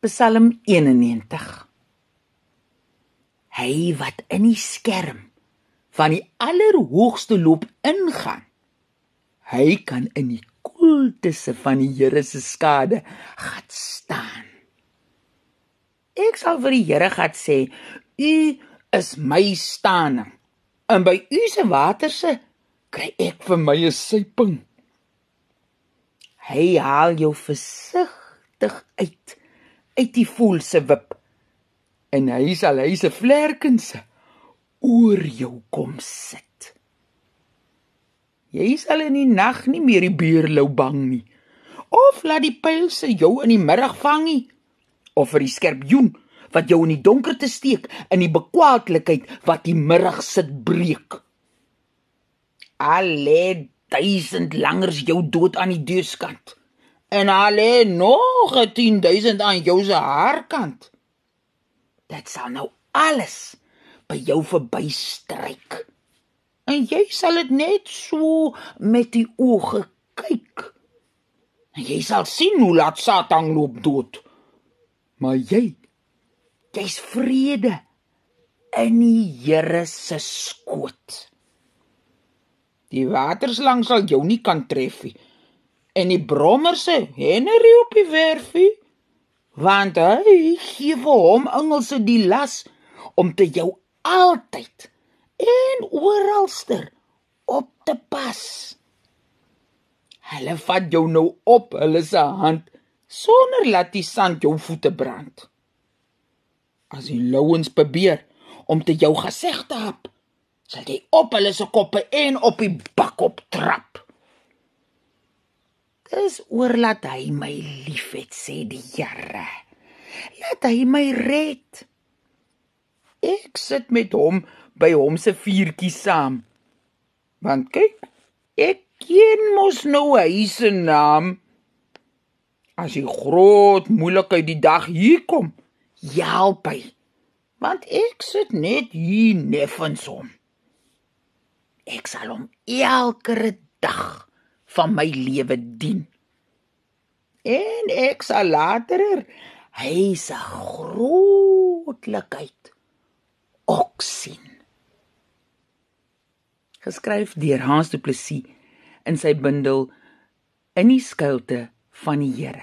Psalm 91 Hy wat in die skerm van die allerhoogste loop ingaan. Hy kan in die koeltesse van die Here se skade gaan staan. Ek sal vir die Here gaan sê, U is my staaning. En by U se waterse kry ek vir my 'n syping. Hy haal jou versigtig uit uit die voel se wip en hy sal hy se vlerkense oor jou kom sit. Jy sal in die nag nie meer die beerlou bang nie. Of laat die pylse jou in die middag vang nie. Of vir die skerpioen wat jou in die donker te steek in die bekwaadlikheid wat die middag sit breek. Alle duisend langers jou dood aan die deuskant. En alle nog 10000 aan jou se haarkant. Dit sal nou alles by jou verbystryk. En jy sal dit net so met die oë kyk. En jy sal sien hoe laat Satan loop dood. Maar jy jy's vrede in die Here se skoot. Die waterslang sal jou nie kan tref nie en die brommer sê Henry op die werfie want hy gee vir hom engelse die las om te jou altyd en oralster op te pas. Hulle vat jou nou op hulle se hand sonder laat die sand jou voete brand. As die louens probeer om te jou gesig te hap sal jy op hulle se koppe en op die bak op trap Dis oor laat hy my liefhet sê die Here. Laat hy my red. Ek sit met hom by hom se vuurtjie saam. Want kyk, ek ken mos nou hy se naam. As die groot moeilikheid die dag hier kom, help hy. Want ek sit net hier neffens hom. Ek sal hom elke dag van my lewe dien. En ek sal later hy se grootlikheid ook sien. Geskryf deur Hans Du Plessis in sy bundel In die skuilte van die Here.